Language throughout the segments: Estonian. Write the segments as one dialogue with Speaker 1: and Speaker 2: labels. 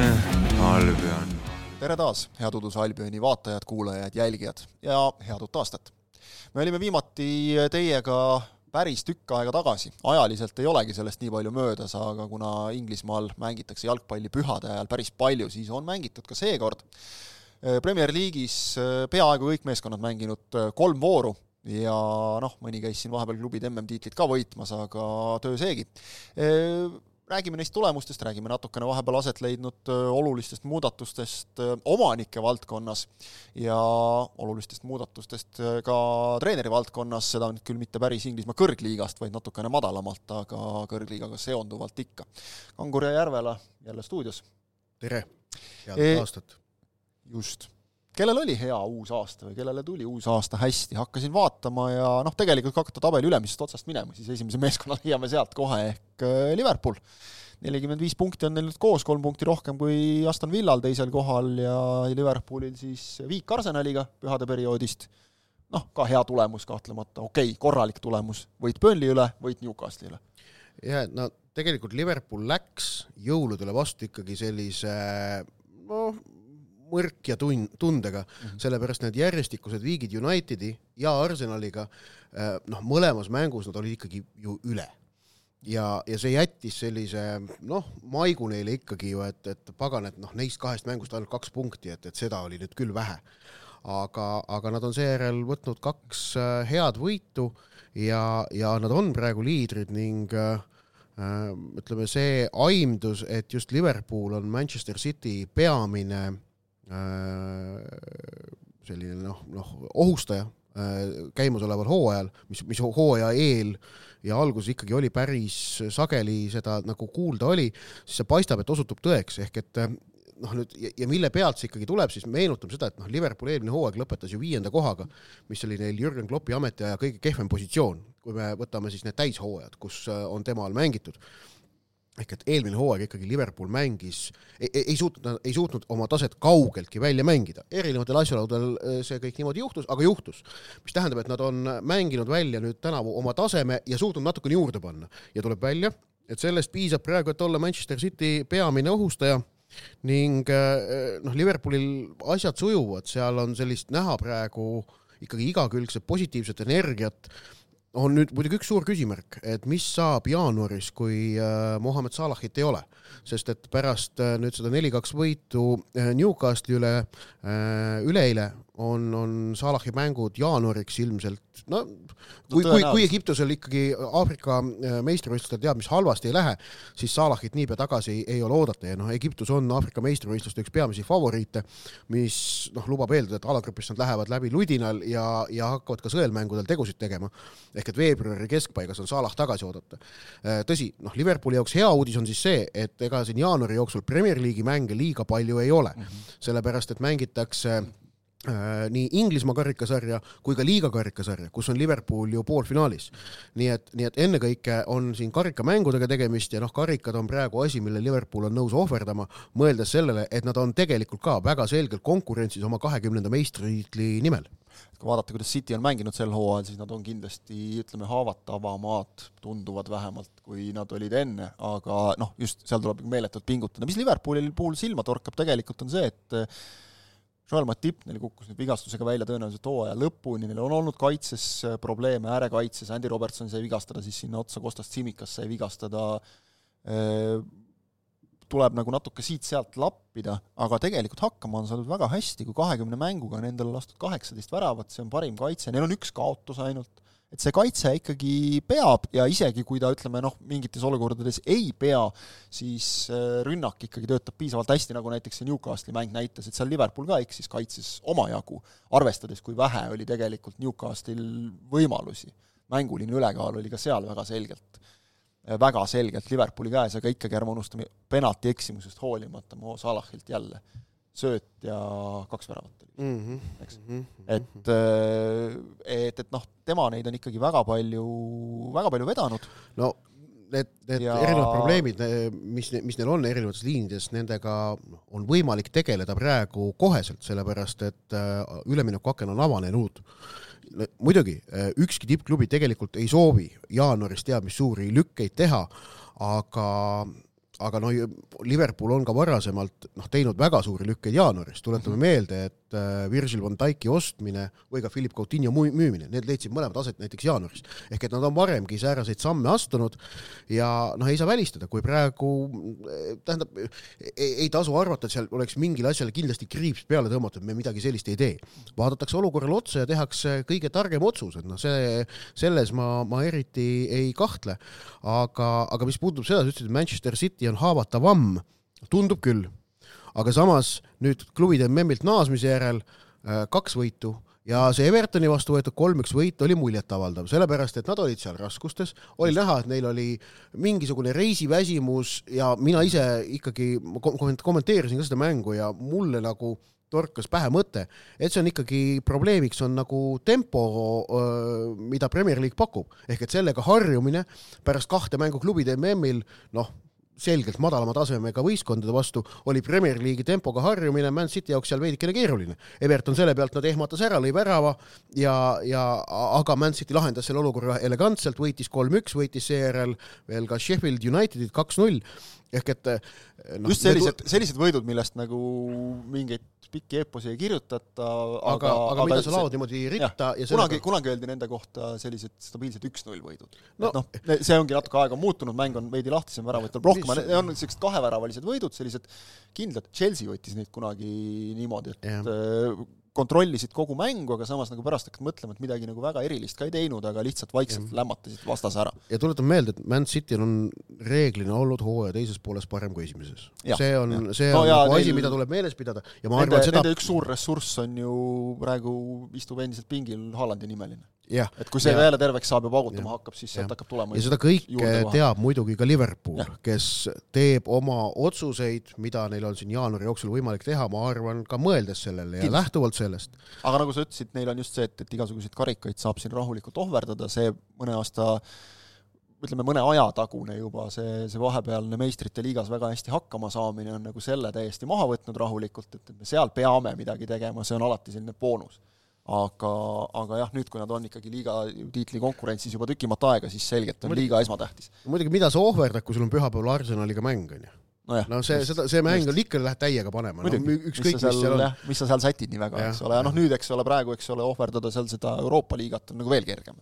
Speaker 1: Albion.
Speaker 2: tere taas, head Uduse Albioni vaatajad, kuulajad, jälgijad ja head uut aastat! me olime viimati teiega päris tükk aega tagasi, ajaliselt ei olegi sellest nii palju möödas, aga kuna Inglismaal mängitakse jalgpalli pühade ajal päris palju, siis on mängitud ka seekord. Premier League'is peaaegu kõik meeskonnad mänginud kolm vooru ja noh, mõni käis siin vahepeal klubid MM-tiitlit ka võitmas, aga töö seegi räägime neist tulemustest, räägime natukene vahepeal aset leidnud olulistest muudatustest omanike valdkonnas ja olulistest muudatustest ka treeneri valdkonnas, seda nüüd küll mitte päris Inglismaa kõrgliigast, vaid natukene madalamalt, aga kõrgliigaga seonduvalt ikka. Kangur ja Järvela jälle stuudios.
Speaker 3: tere, head e aastat!
Speaker 2: just kellel oli hea uus aasta või kellele tuli uus aasta hästi, hakkasin vaatama ja noh, tegelikult kui hakata tabeli ülemisest otsast minema, siis esimese meeskonna leiame sealt kohe ehk äh, Liverpool. nelikümmend viis punkti on neil nüüd koos, kolm punkti rohkem kui Aston Villal teisel kohal ja Liverpoolil siis viik Arsenaliga pühade perioodist, noh, ka hea tulemus kahtlemata, okei okay,, korralik tulemus, võit Burnley üle, võit Newcastle'i üle.
Speaker 3: jah, no tegelikult Liverpool läks jõuludele vastu ikkagi sellise noh, mõrk ja tun-, tundega mm, -hmm. sellepärast need järjestikused viigid Unitedi ja Arsenaliga, äh, noh, mõlemas mängus nad olid ikkagi ju üle. ja, ja see jättis sellise noh, maigu neile ikkagi ju, et, et pagan, et noh, neist kahest mängust ainult kaks punkti, et, et seda oli nüüd küll vähe. aga, aga nad on seejärel võtnud kaks äh, head võitu ja, ja nad on praegu liidrid ning äh, ütleme, see aimdus, et just Liverpool on Manchester City peamine Äh, selline noh, noh ohustaja äh, käimasoleval hooajal, mis, mis hooaja eel ja alguses ikkagi oli päris sageli seda nagu kuulda oli, siis see paistab, et osutub tõeks, ehk et äh, noh, nüüd ja, ja mille pealt see ikkagi tuleb, siis meenutame seda, et noh, Liverpool eelmine hooaeg lõpetas ju viienda kohaga, mis oli neil Jürgen Kloppi ametiaja kõige kehvem positsioon, kui me võtame siis need täishooajad, kus on tema all mängitud ehk et eelmine hooaeg ikkagi Liverpool mängis, ei suutnud, ei suutnud oma taset kaugeltki välja mängida, erinevatel asjaoludel äh, see kõik niimoodi juhtus, aga juhtus. mis tähendab, et nad on mänginud välja nüüd tänavu oma taseme ja suutnud natukene juurde panna ja tuleb välja, et sellest piisab praegu, et olla Manchester City peamine ohustaja ning äh, noh, Liverpoolil asjad sujuvad, seal on sellist näha praegu ikkagi igakülgset positiivset energiat on nüüd muidugi üks suur küsimärk, et mis saab jaanuaris, kui äh, Mohammed Salahit ei ole, sest et pärast äh, nüüd seda neli-kaks võitu äh, Newcastli üle üleeile on, on Salahi mängud jaanuariks ilmselt, no kui no,, kui, kui Egiptusel ikkagi Aafrika äh, meistrivõistlustel teab, mis halvasti ei lähe, siis Salahit niipea tagasi ei, ole oodata ja noh, Egiptus on Aafrika meistrivõistluste üks peamisi favoriite, mis noh, lubab eeldada, et alagrupis nad lähevad läbi ludinal ja, ja hakkavad ka sõelmängudel tegusid tegema. ehk et veebruari keskpaigas on Salah tagasi oodata. Äh, tõsi, noh, Liverpooli jaoks hea uudis on siis see, et ega siin jaanuari jooksul Premier League'i mänge liiga palju ei ole mm, -hmm. sellepärast et mängitakse Äh, nii Inglismaa karikasarja kui ka liiga karikasarja, kus on Liverpool ju poolfinaalis. nii et, nii et ennekõike on siin karikamängudega tegemist ja noh, karikad on praegu asi, mille Liverpool on nõus ohverdama, mõeldes sellele, et nad on tegelikult ka väga selgelt konkurentsis oma kahekümnenda meistritiitli nimel.
Speaker 2: kui vaadata, kuidas City on mänginud sel hooajal, siis nad on kindlasti, ütleme, haavatavamad, tunduvad vähemalt, kui nad olid enne, aga noh, just seal tuleb meeletult pingutada, mis Liverpoolil puhul silma torkab tegelikult, on see, et Joel Matip, neil kukkus nüüd vigastusega välja tõenäoliselt hooaja lõpuni, neil on olnud kaitses äh, probleeme, äärekaitses, Andy Robertson sai vigastada siis sinna otsa, Kostas Tsimikas sai vigastada, äh, tuleb nagu natuke siit-sealt lappida, aga tegelikult hakkama on saadud väga hästi, kui kahekümne mänguga on endale lastud kaheksateist väravat, see on parim kaitse, neil on üks kaotus ainult et see kaitse ikkagi peab ja isegi kui ta ütleme noh, mingites olukordades ei pea, siis äh, rünnak ikkagi töötab piisavalt hästi, nagu näiteks see Newcastli mäng näitas, et seal Liverpool ka eksis kaitses omajagu, arvestades, kui vähe oli tegelikult Newcastlil võimalusi. mänguline ülekaal oli ka seal väga selgelt, äh, väga selgelt Liverpooli käes, aga ikkagi ärme unustame penalti eksimusest hoolimata Mo Salahilt jälle sööt ja kaks väravat oli mm, -hmm. eks mm. -hmm. et, äh, et, et noh, tema neid on ikkagi väga palju, väga palju vedanud.
Speaker 3: no need, need ja... erinevad probleemid, mis, mis neil on erinevates liinides, nendega on võimalik tegeleda praegu koheselt, sellepärast et äh, üleminekuaken on avanenud. muidugi, äh, ükski tippklubi tegelikult ei soovi jaanuaris teab mis suuri lükkeid teha, aga aga no Liverpool on ka varasemalt noh, teinud väga suuri lükkeid jaanuaris, tuletame mm -hmm. meelde, et äh, Virgil van Dijk'i ostmine või ka Philip Coutinho müümine, need leidsid mõlemad aset näiteks jaanuaris. ehk et nad on varemgi sääraseid samme astunud ja noh, ei saa välistada, kui praegu tähendab, ei, ei tasu arvata, et seal oleks mingile asjale kindlasti kriips peale tõmmatud, me midagi sellist ei tee. vaadatakse olukorrale otsa ja tehakse kõige targem otsus, et noh, see, selles ma, ma eriti ei kahtle. aga, aga mis puudutab seda, sa ütlesid, et Manchester City on haavatavam, tundub küll. aga samas nüüd klubide memmilt naasmise järel äh, kaks võitu ja see Evertoni vastu võetud kolm-üks võit oli muljetavaldav, sellepärast et nad olid seal raskustes, oli näha, et neil oli mingisugune reisiväsimus ja mina ise ikkagi kommenteerisin ka seda mängu ja mulle nagu torkas pähe mõte, et see on ikkagi probleemiks on nagu tempo, mida Premier League pakub, ehk et sellega harjumine pärast kahte mängu klubide MM-il, noh selgelt madalama tasemega võistkondade vastu, oli Premier League'i tempoga harjumine Man City jaoks seal veidikene keeruline. Everton selle pealt nad ehmatas ära, lõi värava ja, ja aga Man City lahendas selle olukorra elegantselt, võitis kolm-üks, võitis seejärel veel ka Sheffield Unitedit kaks-null ehk et
Speaker 2: no, just sellised, sellised võidud, millest nagu mingeid pikki eeposi ei kirjutata,
Speaker 3: aga aga, aga mida sa laod niimoodi ritta
Speaker 2: ja, ja kunagi sellega..., kunagi öeldi nende kohta sellised stabiilsed üks-null võidud. No.. noh, see ongi natuke aega muutunud, mäng on veidi lahtisem, väravat tuleb rohkem, need on niisugused kaheväravalised võidud, sellised kindlad, Chelsea võttis neid kunagi niimoodi, et ja kontrollisid kogu mängu, aga samas nagu pärast hakkad mõtlema, et midagi nagu väga erilist ka ei teinud, aga lihtsalt vaikselt ja. lämmatasid vastase ära.
Speaker 3: ja tuletan meelde, et Man Cityl on reeglina olnud hooaja teises pooles parem kui esimeses. see on, see on no, nagu asi, mida tuleb meeles pidada ja ma
Speaker 2: arvan,
Speaker 3: et seda
Speaker 2: nende üks suur ressurss on ju praegu, istub endiselt pingil Haalandi nimeline
Speaker 3: et
Speaker 2: kui see jälle terveks saab ja paugutama hakkab, siis sealt hakkab tulema
Speaker 3: ja seda kõike teab muidugi ka Liverpool, kes teeb oma otsuseid, mida neil on siin jaanuari jooksul võimalik teha, ma arvan, ka mõeldes sellele ja Kindlasti. lähtuvalt sellest.
Speaker 2: aga nagu sa ütlesid, neil on just see, et, et igasuguseid karikaid saab siin rahulikult ohverdada, see mõne aasta ütleme, mõne aja tagune juba see, see vahepealne meistrite liigas väga hästi hakkama saamine on nagu selle täiesti maha võtnud rahulikult, et, et me seal peame midagi tegema, see on alati selline boonus aga, aga jah, nüüd, kui nad on ikkagi liiga tiitli konkurentsis juba tükimat aega, siis selgelt on liiga esmatähtis.
Speaker 3: muidugi, mida sa ohverdad, kui sul on pühapäeval Arsenaliga mäng, on ju?
Speaker 2: no,
Speaker 3: no see, seda, see mäng on ikka, lähed täiega panema, no ükskõik,
Speaker 2: mis seal on. mis sa seal sätid nii väga, eks ole, ja noh, nüüd, eks ole, praegu, eks ole, ohverdada seal seda Euroopa liigat on nagu veel kergem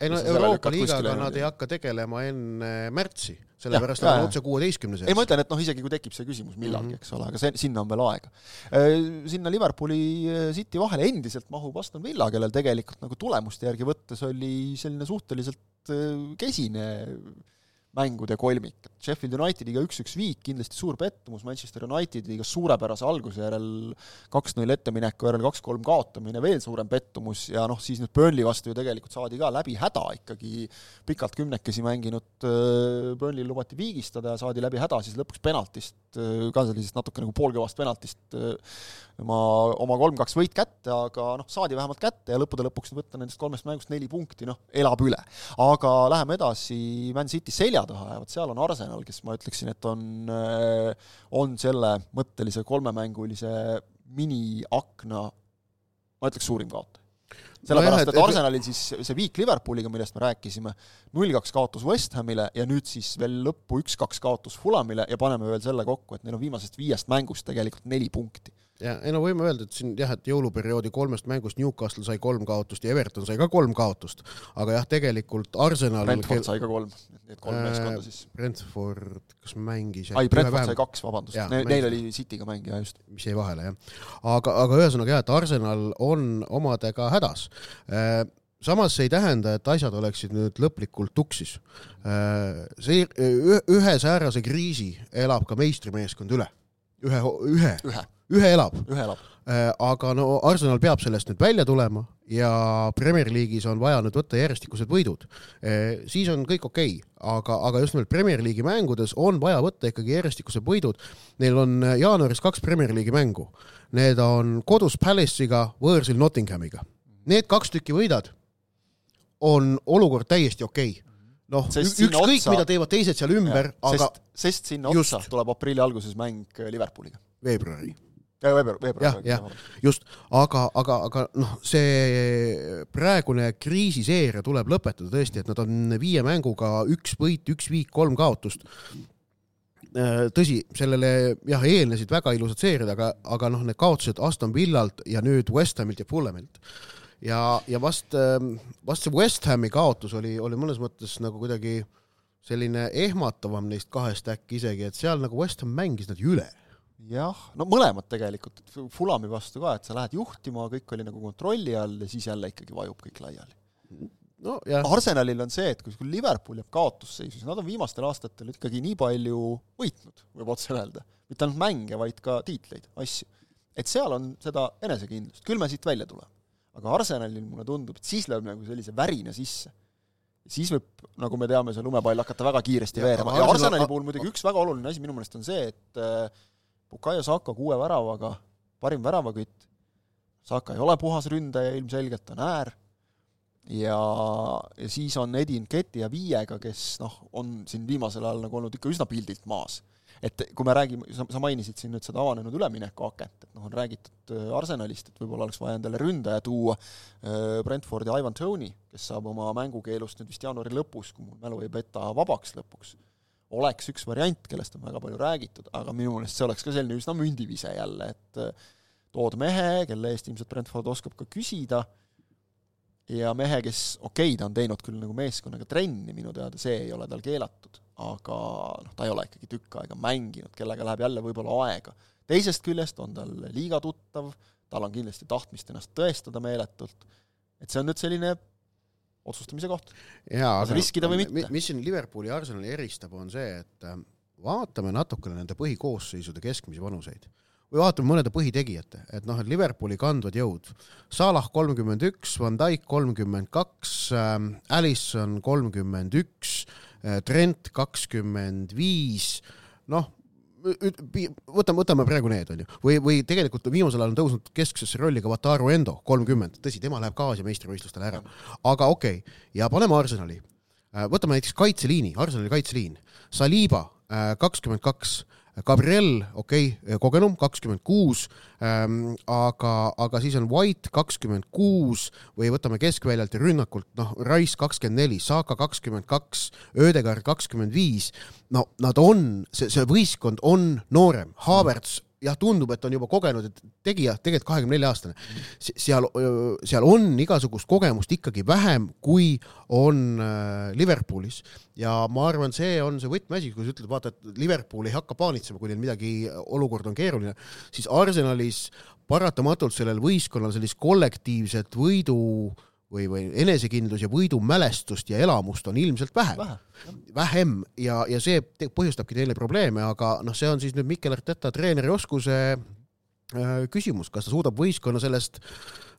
Speaker 3: ei no Euroopa liigaga nad ei hakka tegelema enne märtsi, sellepärast nad on otse kuueteistkümnes.
Speaker 2: ei, ma ütlen, et noh, isegi kui tekib see küsimus millalgi mm, -hmm. eks ole, aga see, sinna on veel aega. Äh, sinna Liverpooli äh, City vahele endiselt mahub Aston Villa, kellel tegelikult nagu tulemuste järgi võttes oli selline suhteliselt äh, kesine mängude kolmik. Sheffield Unitediga üks-üks viik, kindlasti suur pettumus, Manchester Unitediga suurepärase alguse järel kaks-null ettemineku järel kaks-kolm kaotamine, veel suurem pettumus. Ja noh, siis nüüd Burnley vastu ju tegelikult saadi ka läbi häda ikkagi. Pikalt kümnekesi mänginud äh, Burnley'l lubati viigistada ja saadi läbi häda siis lõpuks penaltist, äh, ka sellisest natuke nagu poolkõvast penaltist äh, oma, oma kolm-kaks võit kätte, aga noh, saadi vähemalt kätte ja lõppude lõpuks võtta nendest kolmest mängust neli punkti, noh, elab üle. aga läheme edasi. Man City selja taha ja vot seal on Arsenal, kes ma ütleksin, et on, äh, on selle mõttelise kolmemängulise miniakna, ma ütleks, suurim kaotaja. Sellepärast no, et Arsenalil siis see viik Liverpooliga, millest me rääkisime, null-kaks kaotus West Hamile ja nüüd siis veel lõppu üks-kaks kaotus Fulamile ja paneme veel selle kokku, et neil on viimasest viiest mängust tegelikult neli punkti
Speaker 3: ja ei no võime öelda, et siin jah, et jõuluperioodi kolmest mängust Newcastle sai kolm kaotust ja Everton sai ka kolm kaotust, aga jah, tegelikult Arsenal
Speaker 2: Brentford sai ka kolm, need kolm meeskonda siis.
Speaker 3: Brentford, kas mängis
Speaker 2: ai, Brentford sai kaks, vabandust, neil, neil oli Cityga mäng, jah, just.
Speaker 3: mis jäi vahele, jah. aga, aga ühesõnaga jah, et Arsenal on omadega hädas. Äh, samas see ei tähenda, et asjad oleksid nüüd lõplikult tuksis. Äh, see ühe säärase kriisi elab ka meistrimeeskond üle, ühe, ühe, ühe ühe elab.
Speaker 2: ühe elab.
Speaker 3: Äh, aga no Arsenal peab sellest nüüd välja tulema ja Premier League'is on vaja nüüd võtta järjestikused võidud. Äh, siis on kõik okei okay., aga, aga just nimelt Premier League'i mängudes on vaja võtta ikkagi järjestikused võidud. Neil on äh, jaanuaris kaks Premier League'i mängu. Need on kodus Palace'iga, võõrsil Nottinghamiga. Need kaks tükki võidad, on olukord täiesti okei okay noh, ükskõik mida teevad teised seal ümber, aga
Speaker 2: sest, sest sinna otsa just. tuleb aprilli alguses mäng Liverpooliga.
Speaker 3: veebruari
Speaker 2: veebruar, veebruar.
Speaker 3: jah, just, aga, aga, aga noh, see praegune kriisiseeria tuleb lõpetada tõesti, et nad on viie mänguga üks võit, üks viik, kolm kaotust. tõsi, sellele jah, eelnesid väga ilusad seeriad, aga, aga noh, need kaotused Aston Villalt ja nüüd West Hamilt ja Fulhamilt ja, ja vast, vast see West Hami kaotus oli, oli mõnes mõttes nagu kuidagi selline ehmatavam neist kahest äkki isegi, et seal nagu West Ham mängis nad üle
Speaker 2: jah, no mõlemad tegelikult, Fulami vastu ka, et sa lähed juhtima, kõik oli nagu kontrolli all ja siis jälle ikkagi vajub kõik laiali
Speaker 3: no.
Speaker 2: Arsenalil on see, et kui Liverpool jääb kaotusseisu, siis nad on viimastel aastatel ikkagi nii palju võitnud, võib otse öelda. mitte ainult mänge, vaid ka tiitleid, asju. et seal on seda enesekindlust, küll me siit välja tuleme. aga Arsenalil mulle tundub, et siis lööb nagu sellise värina sisse. siis võib, nagu me teame, see lumepall hakata väga kiiresti ja, veerema ja Arsenali puhul muidugi üks väga oluline asi minu meelest on see, et äh, Bukayo Saka kuue väravaga, parim väravakütt, Saka ei ole puhas ründaja ilmselgelt, on äär, ja, ja siis on Edin Keti ja Viiega, kes noh, on siin viimasel ajal nagu olnud ikka üsna pildilt maas. et kui me räägime, sa, sa mainisid siin nüüd seda avanenud üleminekuakent, et noh, on räägitud äh, Arsenalist, et võib-olla oleks vaja endale ründaja tuua, äh, Brentfordi Ivan Toney, kes saab oma mängukeelust nüüd vist jaanuari lõpus, kui mul mälu ei peta, vabaks lõpuks, oleks üks variant, kellest on väga palju räägitud, aga minu meelest see oleks ka selline üsna mündivise jälle, et äh, tood mehe, kelle eest ilmselt Brentford oskab ka küsida, ja mehe, kes, okei okay,, ta on teinud küll nagu meeskonnaga trenni, minu teada see ei ole tal keelatud, aga noh, ta ei ole ikkagi tükk aega mänginud, kellega läheb jälle võib-olla aega. teisest küljest on tal liiga tuttav, tal on kindlasti tahtmist ennast tõestada meeletult, et see on nüüd selline otsustamise koht. aga riskida või mitte.
Speaker 3: mis siin Liverpooli ja Arsenali eristab, on see, et äh, vaatame natukene nende põhikoosseisude keskmisi vanuseid või vaatame mõnede põhitegijate, et noh, et Liverpooli kandvad jõud. Salah kolmkümmend üks, Van Dijk kolmkümmend kaks, ähm, Allison kolmkümmend üks, äh, Trent kakskümmend viis, noh, võtame, võtame praegu need, on ju, või, või tegelikult viimasel ajal on tõusnud kesksesse rolli ka Wataru Endo, kolmkümmend, tõsi, tema läheb ka Aasia meistrivõistlustele ära, aga okei okay., ja paneme Arsenali. Äh, võtame näiteks kaitseliini, Arsenali kaitseliin, Saliba äh, kakskümmend kaks Gabriel, okei okay,, kogenum, kakskümmend kuus, ähm, aga, aga siis on White kakskümmend kuus või võtame keskväljalt ja rünnakult, noh, Rice kakskümmend neli, Saka kakskümmend kaks, Ödegaard kakskümmend viis, no nad on, see, see võistkond on noorem, Havertz jah, tundub, et on juba kogenud, et tegija, tegelikult kahekümne nelja aastane, seal, seal on igasugust kogemust ikkagi vähem, kui on äh, Liverpoolis. ja ma arvan, see on see võtmeasi, kui sa ütled, vaata, et Liverpool ei hakka paanitsema, kui neil midagi, olukord on keeruline, siis Arsenalis paratamatult sellel võistkonnal sellist kollektiivset võidu äh, või, või enesekindlus ja võidumälestust ja elamust on ilmselt vähem. Vähe. vähem. Ja, ja see põhjustabki neile probleeme, aga noh, see on siis nüüd Mikel Arteta treeneri oskuse äh, küsimus, kas ta suudab võistkonna sellest noh,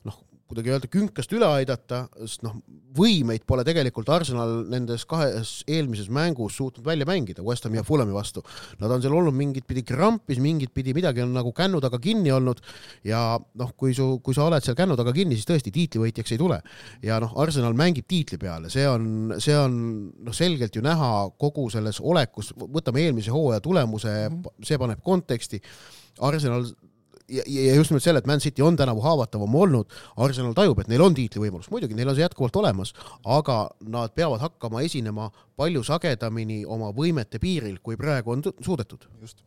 Speaker 3: kuidagi öelda künkast üle aidata, sest noh, võimeid pole tegelikult Arsenal nendes kahes eelmises mängus suutnud välja mängida, West Hami ja Fulhami vastu. Nad on seal olnud mingit pidi krampis, mingit pidi midagi on nagu kännu taga kinni olnud ja noh, kui su, kui sa oled seal kännu taga kinni, siis tõesti tiitlivõitjaks ei tule. ja noh, Arsenal mängib tiitli peale, see on, see on noh, selgelt ju näha kogu selles olekus, võtame eelmise hooaja tulemuse -hmm. see paneb konteksti Arsenal ja, ja just nimelt selle, et Man City on tänavu haavatavam olnud, Arsenal tajub, et neil on tiitlivõimalus, muidugi neil on see jätkuvalt olemas, aga nad peavad hakkama esinema palju sagedamini oma võimete piiril, kui praegu on suudetud.
Speaker 2: just.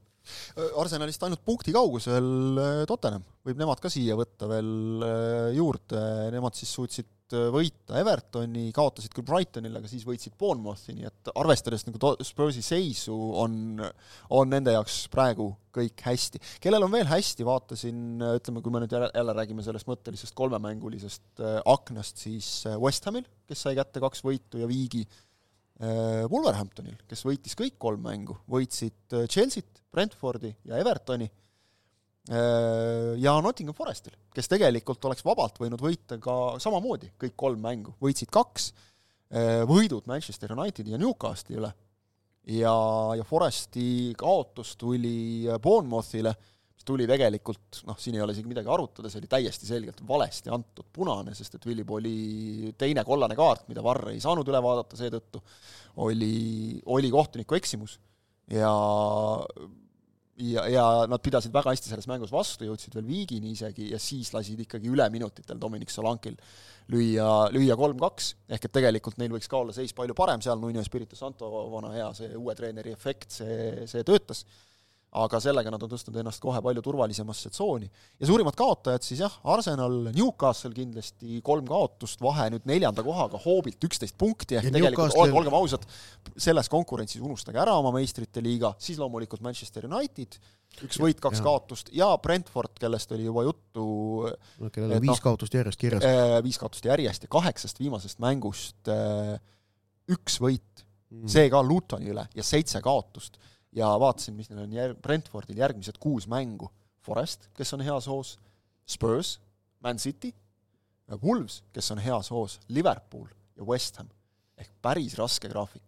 Speaker 2: Arsenalist ainult punkti kaugusel äh, Tottenham, võib nemad ka siia võtta veel äh, juurde, nemad siis suutsid Äh, võita Evertoni, kaotasid küll Brightonile, aga siis võitsid Bournemouthi, nii et arvestades nagu Spursi seisu, on, on nende jaoks praegu kõik hästi. kellel on veel hästi, vaatasin, ütleme, kui me nüüd jälle, jälle räägime sellest mõttelisest kolmemängulisest äh, aknast, siis äh, West Hamil, kes sai kätte kaks võitu ja viigi, Wolverhamptonil, kes võitis kõik kolm mängu, võitsid Chelsea't, Brentfordi ja Evertoni ja Nottingham Forestil, kes tegelikult oleks vabalt võinud võita ka samamoodi kõik kolm mängu, võitsid kaks, äh, võidud Manchester Unitedi ja Newcastli üle. Ja, ja Foresti kaotus tuli Bournemouthile, mis tuli tegelikult, noh, siin ei ole isegi midagi arutada, see oli täiesti selgelt valesti antud punane, sest et Willie Bolli teine kollane kaart, mida Varr ei saanud üle vaadata seetõttu, oli, oli kohtuniku eksimus. Ja ja, ja nad pidasid väga hästi selles mängus vastu, jõudsid veel viigini isegi ja siis lasid ikkagi üleminutitel Dominic Solankil lüüa, lüüa kolm-kaks, ehk et tegelikult neil võiks ka olla seis palju parem, seal. Nuno Espirito Santo vana hea, see uue treeneri efekt, see, see töötas aga sellega nad on tõstnud ennast kohe palju turvalisemasse tsooni. ja suurimad kaotajad siis jah, Arsenal, Newcastle kindlasti kolm kaotust, vahe nüüd neljanda kohaga hoobilt üksteist punkti, ehk ja tegelikult Newcastle... olgem ausad, selles konkurentsis unustage ära oma meistrite liiga, siis loomulikult Manchester United, üks võit, kaks ja. kaotust ja Brentford, kellest oli juba juttu
Speaker 3: no, kellel on viis no, kaotust järjest kirjas
Speaker 2: äh,. Viis kaotust järjest ja kaheksast viimasest mängust äh, üks võit mm., see ka Lutoni üle ja seitse kaotust ja vaatasin, mis neil on jär-, Brentfordil järgmised kuus mängu. Forest, kes on heas hoos, Spurs, Man City, Wolves, kes on heas hoos, Liverpool ja West Ham. ehk päris raske graafik.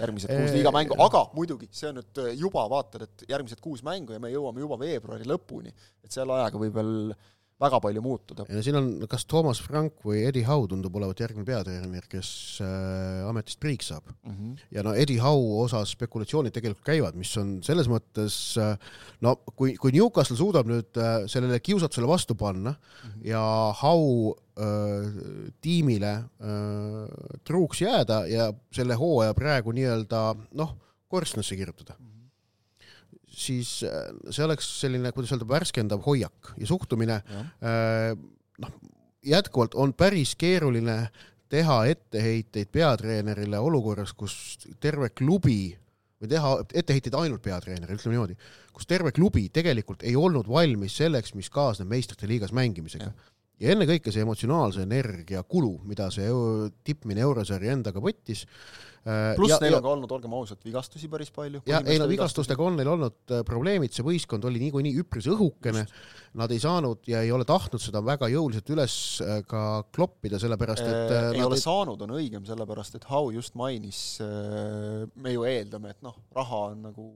Speaker 2: järgmised kuus liigamängu, aga muidugi, see on nüüd juba, vaatad, et järgmised kuus mängu ja me jõuame juba veebruari lõpuni, et selle ajaga võib veel väga palju muutuda.
Speaker 3: ja siin on, kas Toomas Frank või Eddie Howe tundub olevat järgmine peatreener, kes äh, ametist priiks saab mm. -hmm. ja no Eddie Howe osas spekulatsioonid tegelikult käivad, mis on selles mõttes äh, no kui, kui Newcastle suudab nüüd äh, sellele kiusatusele vastu panna mm -hmm. ja Howe äh, tiimile äh, truuks jääda ja selle hooaja praegu nii-öelda noh, korstnasse kirjutada mm, -hmm siis äh, see oleks selline, kuidas öelda, värskendav hoiak ja suhtumine. Äh, noh, jätkuvalt on päris keeruline teha etteheiteid peatreenerile olukorras, kus terve klubi või teha etteheiteid ainult peatreenerile, ütleme niimoodi, kus terve klubi tegelikult ei olnud valmis selleks, mis kaasneb meistrite liigas mängimisega. ja ennekõike see emotsionaalse energia kulu, mida see tippmine eurosarja endaga võttis
Speaker 2: Äh, pluss neil ja, on ka olnud, olgem ausad, vigastusi päris palju.
Speaker 3: ja ei no vigastustega on neil olnud äh, probleemid, see võistkond oli niikuinii üpris õhukene, nad ei saanud ja ei ole tahtnud seda väga jõuliselt üles äh, ka kloppida, sellepärast et
Speaker 2: äh, ei ole ei... saanud, on õigem, sellepärast et Hau just mainis, me ju eeldame, et noh, raha on nagu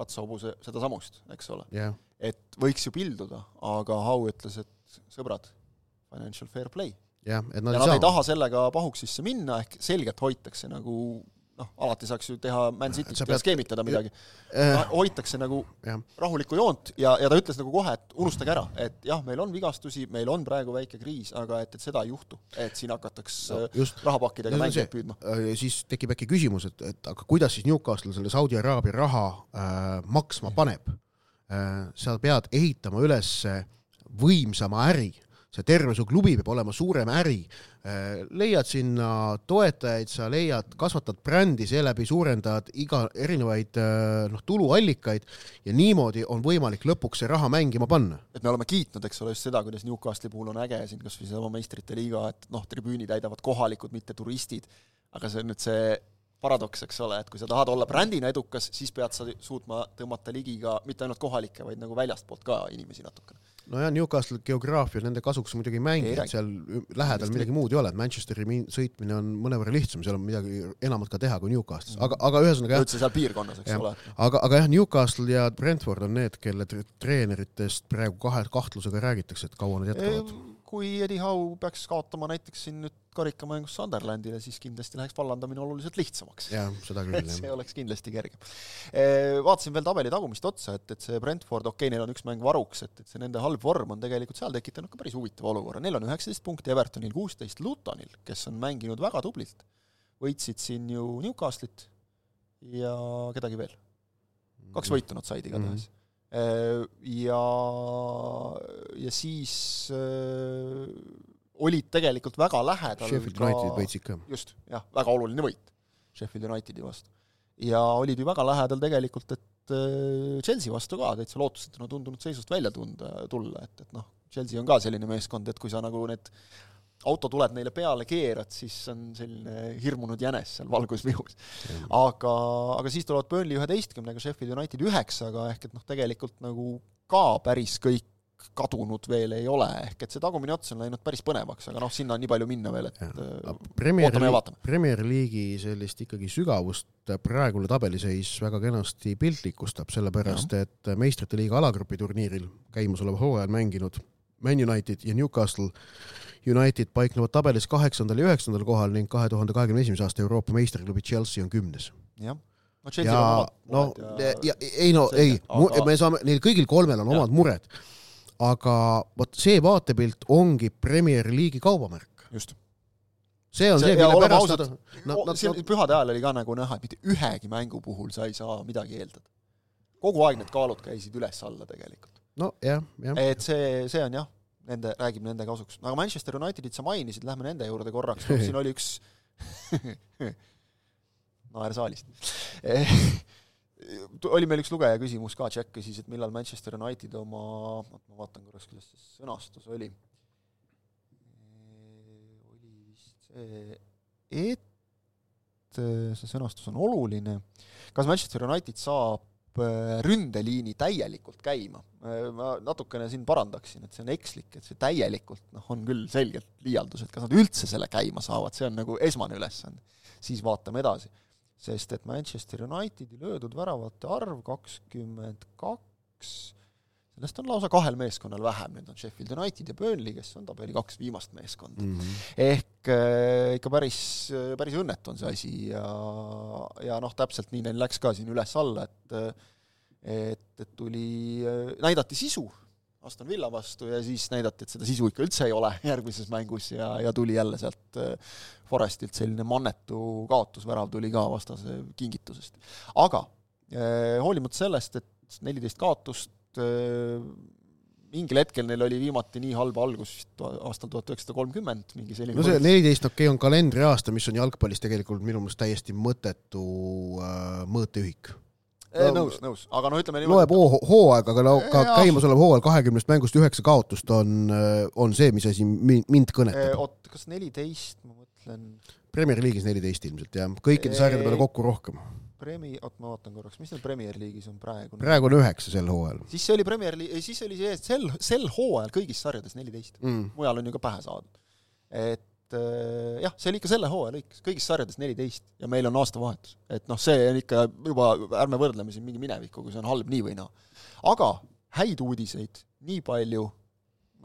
Speaker 2: ratsahobuse sedasamust, eks ole.
Speaker 3: Yeah..
Speaker 2: et võiks ju pilduda, aga Hau ütles, et sõbrad, financial fair play
Speaker 3: jah, et nad
Speaker 2: ja ei nad saa. ei taha sellega pahuksisse minna, ehk selgelt hoitakse nagu noh, alati saaks ju teha Man Cityt ja pead... skeemitada midagi äh,. hoitakse nagu jah. rahulikku joont ja, ja ta ütles nagu kohe, et unustage ära, et jah, meil on vigastusi, meil on praegu väike kriis, aga et, et seda ei juhtu, et siin hakataks no, just, rahapakkidega mängijaid püüdma.
Speaker 3: Äh, siis tekib äkki küsimus, et, et aga kuidas siis Newcastle selle Saudi Araabia raha äh, maksma paneb äh,? sa pead ehitama üles võimsama äri see terve su klubi peab olema suurem äri. Äh, leiad sinna toetajaid, sa leiad, kasvatad brändi, seeläbi suurendad iga erinevaid äh, noh, tuluallikaid ja niimoodi on võimalik lõpuks see raha mängima panna.
Speaker 2: et me oleme kiitnud, eks ole, just seda, kuidas Newcastli puhul on äge siin kas või seesama meistrite liiga, et noh, tribüüni täidavad kohalikud, mitte turistid, aga see on nüüd see paradoks, eks ole, et kui sa tahad olla brändina edukas, siis pead sa suutma tõmmata ligi ka mitte ainult kohalikke, vaid nagu väljastpoolt ka inimesi natukene
Speaker 3: nojah, Newcastle geograafia nende kasuks muidugi ei mängi, et seal lähedal midagi muud ei ole, et Manchesteri sõitmine on mõnevõrra lihtsam, seal on midagi enamat ka teha kui Newcastle'is, aga, aga ühesõnaga
Speaker 2: jah. üldse seal piirkonnas, eks
Speaker 3: jah,
Speaker 2: ole.
Speaker 3: aga, aga jah, Newcastle ja Brentford on need, kelle treeneritest praegu kahe kahtlusega räägitakse, et kaua nad jätkavad
Speaker 2: kui Eddie Howe peaks kaotama näiteks siin nüüd karikamängus Sunderlandile, siis kindlasti läheks vallandamine oluliselt lihtsamaks.
Speaker 3: jah, seda küll, jah.
Speaker 2: see oleks kindlasti kergem. Vaatasin veel tabeli tagumist otsa, et, et see Brentford, okei okay,, neil on üks mäng varuks, et, et see nende halb vorm on tegelikult seal tekitanud ka päris huvitava olukorra, neil on üheksateist punkti, Evertonil kuusteist, Lutonil, kes on mänginud väga tublilt, võitsid siin ju Newcastle'it ja kedagi veel. kaks võitu nad said igatahes mm. -hmm ja, ja siis äh, olid tegelikult väga lähedal
Speaker 3: Sheffield United võitsid ka.
Speaker 2: just, jah, väga oluline võit Sheffield Unitedi vastu. ja olid ju väga lähedal tegelikult, et äh, Chelsea vastu ka täitsa lootusetuna tundunud seisust välja tunda, tulla, et, et noh, Chelsea on ka selline meeskond, et kui sa nagu need autotuled neile peale keerad, siis on selline hirmunud jänes seal valgusvihus. aga, aga siis tulevad Burnley üheteistkümnega, Sheffield United üheksaga, ehk et noh, tegelikult nagu ka päris kõik kadunud veel ei ole, ehk et see tagumine ots on läinud päris põnevaks, aga noh, sinna on nii palju minna veel, et
Speaker 3: äh, Premier ootame ja vaatame. Premier League'i sellist ikkagi sügavust praegune tabeliseis väga kenasti piltlikustab, sellepärast ja. et meistrite liiga alagrupi turniiril käimasoleval hooajal mänginud Man United ja Newcastle United paiknevad tabelis kaheksandal ja üheksandal kohal ning kahe tuhande kahekümne esimese aasta Euroopa meistriklubi Chelsea on kümnes.
Speaker 2: jah, no Chelsea'l
Speaker 3: ja
Speaker 2: on omad
Speaker 3: no
Speaker 2: mured
Speaker 3: ja, ja ei no
Speaker 2: selge,
Speaker 3: ei aga... me saame, neil kõigil kolmel on
Speaker 2: Jah.
Speaker 3: omad mured. aga vot see vaatepilt ongi Premier League'i kaubamärk.
Speaker 2: just.
Speaker 3: see on see,
Speaker 2: See- ja
Speaker 3: mille pärast
Speaker 2: ausad,
Speaker 3: nad, nad, nad,
Speaker 2: siin pühade ajal oli ka nagu näha, et mitte ühegi mängu puhul sa ei saa midagi eeldada. kogu aeg need kaalud käisid üles-alla tegelikult.
Speaker 3: no jah, jah.
Speaker 2: et see, see on jah, nende, räägib nende kasuks. aga Manchester Unitedit sa mainisid, lähme nende juurde korraks, siin oli üks naer saalist oli meil üks lugeja küsimus ka, Jack küsis, et millal Manchester United oma, ma vaatan korraks, kuidas see sõnastus oli. oli vist see, et see sõnastus on oluline. kas Manchester United saab ründeliini täielikult käima? ma natukene siin parandaksin, et see on ekslik, et see täielikult noh, on küll selgelt liialdus, et kas nad üldse selle käima saavad, see on nagu esmane ülesanne. siis vaatame edasi sest et Manchester Unitedi löödud väravate arv kakskümmend kaks, sellest on lausa kahel meeskonnal vähem, need on Sheffield United ja Burnley, kes on tabeli kaks viimast meeskonda
Speaker 3: mm. -hmm.
Speaker 2: ehk äh, ikka päris, päris õnnetu on see asi ja, ja noh, täpselt nii neil läks ka siin üles-alla, et et, et tuli, näidati sisu Aston Villa vastu ja siis näidati, et seda sisu ikka üldse ei ole järgmises mängus ja, ja tuli jälle sealt äh, Forestilt selline mannetu kaotusvärav tuli ka vastase kingitusest. aga eh, hoolimata sellest, et neliteist kaotust eh,, mingil hetkel neil oli viimati nii halb algus vist aastal tuhat üheksasada kolmkümmend, mingi selline
Speaker 3: no see neliteist okei okay, on kalendriaasta, mis on jalgpallis tegelikult minu meelest täiesti mõttetu äh, mõõteühik.
Speaker 2: No, nõus, nõus, aga noh, ütleme
Speaker 3: loeb hoo, hooaeg, aga no ka käimasolev hooajal kahekümnest mängust üheksa kaotust on, on see, mis asi mind kõnetab.
Speaker 2: oot, kas neliteist, ma mõtlen?
Speaker 3: Premier League'is neliteist ilmselt jah, kõikide sarjade peale kokku rohkem.
Speaker 2: Premi-, oot ma vaatan korraks, mis neil Premier League'is on praegu?
Speaker 3: praegu on üheksa sel hooajal.
Speaker 2: siis see oli Premier League, siis oli see sel, sel hooajal kõigis sarjades neliteist
Speaker 3: mm..
Speaker 2: mujal on ju ka pähe saadud. et jah, see oli ikka selle hooaja lõikes, kõigis sarjades neliteist ja meil on aastavahetus. et noh, see on ikka juba, ärme võrdleme siin mingi minevikuga, see on halb nii või naa. aga häid uudiseid nii palju,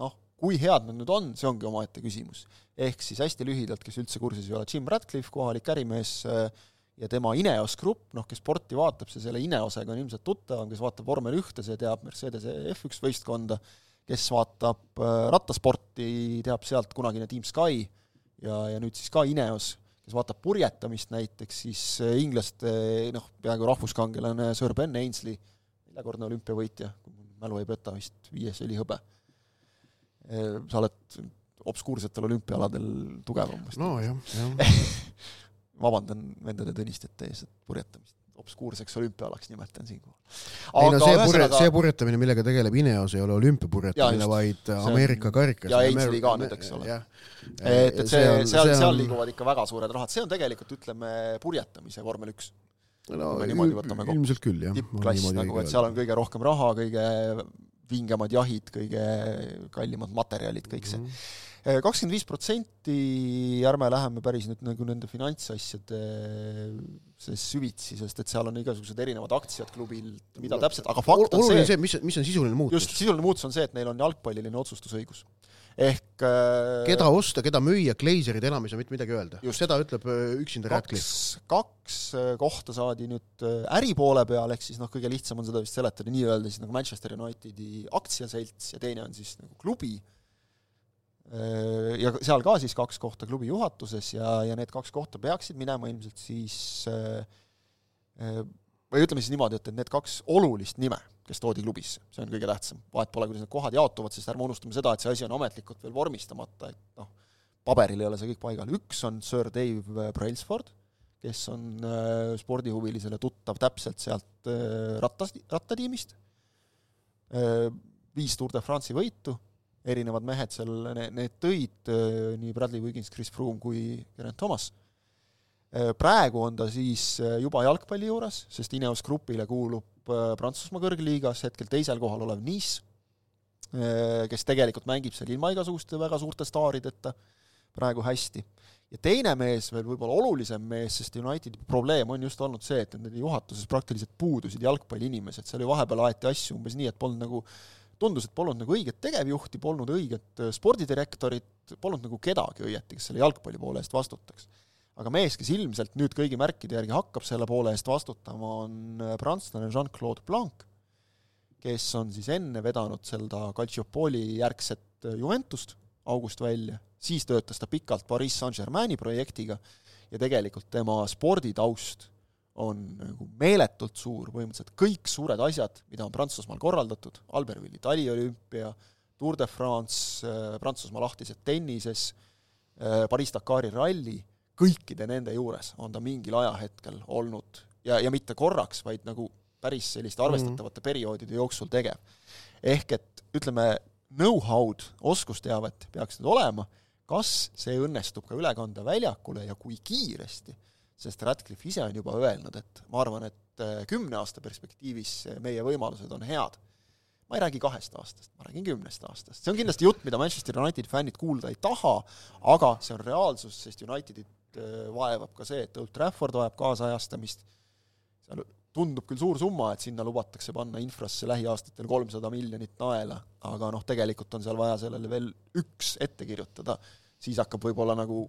Speaker 2: noh, kui head nad nüüd on, see ongi omaette küsimus. ehk siis hästi lühidalt, kes üldse kursis ei ole, Jim Ratcliffe, kohalik ärimees ja tema Ineos Grupp, noh, kes sporti vaatab, see selle Ineosega on ilmselt tuttavam, kes vaatab vormel ühte, see teab Mercedese F1 võistkonda, kes vaatab rattasporti, teab sealt kunagine Team Sky ja, ja nüüd siis ka Ineos, kes vaatab purjetamist näiteks, siis inglaste noh, peaaegu rahvuskangelane Sir Ben Ainslie, neljakordne olümpiavõitja, kui mu mälu ei peta, vist viies oli hõbe. sa oled obskuursetel olümpiaaladel tugevam vist.
Speaker 3: nojah, jah
Speaker 2: vabandan vendade Tõnistete ees, et purjetamist obskuurseks olümpiaalaks nimetan siinkohal.
Speaker 3: ei no see purje, see purjetamine, millega tegeleb Ineos, ei ole olümpiapurjetamine, vaid Ameerika karikas.
Speaker 2: ja Ainsli ka nüüd, eks ole. et, et see, see, seal, seal liiguvad ikka väga suured rahad, see on tegelikult, ütleme, purjetamise vormel üks.
Speaker 3: no ilmselt küll, jah.
Speaker 2: tippklass nagu, et seal on kõige rohkem raha, kõige vingemad jahid, kõige kallimad materjalid, kõik see mm. -hmm kakskümmend viis protsenti, ärme läheme päris nüüd nagu nende finantsasjade süvitsi, sest et seal on igasugused erinevad aktsiad klubil, mida täpselt, aga fakt on
Speaker 3: see, see, mis, mis on sisuline muutus?
Speaker 2: just, sisuline muutus on see, et neil on jalgpalliline otsustusõigus. ehk äh,
Speaker 3: keda osta, keda müüa, Glazerid enam ei saa mitte midagi öelda. seda ütleb üksinda Radcliffe.
Speaker 2: kaks kohta saadi nüüd äripoole peal, ehk siis noh, kõige lihtsam on seda vist seletada nii-öelda siis nagu Manchester Unitedi aktsiaselts ja teine on siis nagu klubi ja seal ka siis kaks kohta klubi juhatuses ja, ja need kaks kohta peaksid minema ilmselt siis või ütleme siis niimoodi, et, et need kaks olulist nime, kes toodi klubisse, see on kõige tähtsam, vahet pole, kuidas need kohad jaotuvad, sest ärme unustame seda, et see asi on ametlikult veel vormistamata, et noh, paberil ei ole see kõik paigal, üks on Sir Dave Brailsford, kes on äh, spordihuvilisele tuttav täpselt sealt äh, rattas, rattatiimist. Äh,, viis Tour de France'i võitu erinevad mehed seal, need tõid nii Bradley Wiggins, Chris Froome kui Geraint Thomas. praegu on ta siis juba jalgpalli juures, sest Ineos Grupile kuulub Prantsusmaa kõrgliigas hetkel teisel kohal olev Nice, kes tegelikult mängib seal ilma igasuguste väga suurte staarideta praegu hästi. ja teine mees, veel võib-olla olulisem mees, sest Unitedi probleem on just olnud see, et nende juhatuses praktiliselt puudusid jalgpalliinimesed, seal ju vahepeal aeti asju umbes nii, et polnud nagu tundus, et polnud nagu õiget tegevjuhti, polnud õiget spordidirektorit, polnud nagu kedagi õieti, kes selle jalgpalli poole eest vastutaks. aga mees, kes ilmselt nüüd kõigi märkide järgi hakkab selle poole eest vastutama, on prantslane Jean-Claude Blanc, kes on siis enne vedanud seda Calciopoli järgset Juventust august välja, siis töötas ta pikalt Pariis Saint-Germaini projektiga ja tegelikult tema sporditaust on nagu meeletult suur, põhimõtteliselt kõik suured asjad, mida on Prantsusmaal korraldatud, Albervilli taliolümpia, Tour de France, Prantsusmaa lahtised tennises, Pariis-Dakari ralli, kõikide nende juures on ta mingil ajahetkel olnud ja, ja mitte korraks, vaid nagu päris selliste arvestatavate mm. perioodide jooksul tegev. ehk et ütleme, know-how'd, oskusteavet peaks nüüd olema, kas see õnnestub ka üle kanda väljakule ja kui kiiresti, sest Radcliffe ise on juba öelnud, et ma arvan, et äh, kümne aasta perspektiivis meie võimalused on head. ma ei räägi kahest aastast, ma räägin kümnest aastast. see on kindlasti jutt, mida Manchester Unitedi fännid kuulda ei taha, aga see on reaalsus, sest Unitedit äh, vaevab ka see, et Old Trafford vajab kaasajastamist, seal tundub küll suur summa, et sinna lubatakse panna infrasse lähiaastatel kolmsada miljonit naela, aga noh, tegelikult on seal vaja sellele veel üks ette kirjutada, siis hakkab võib-olla nagu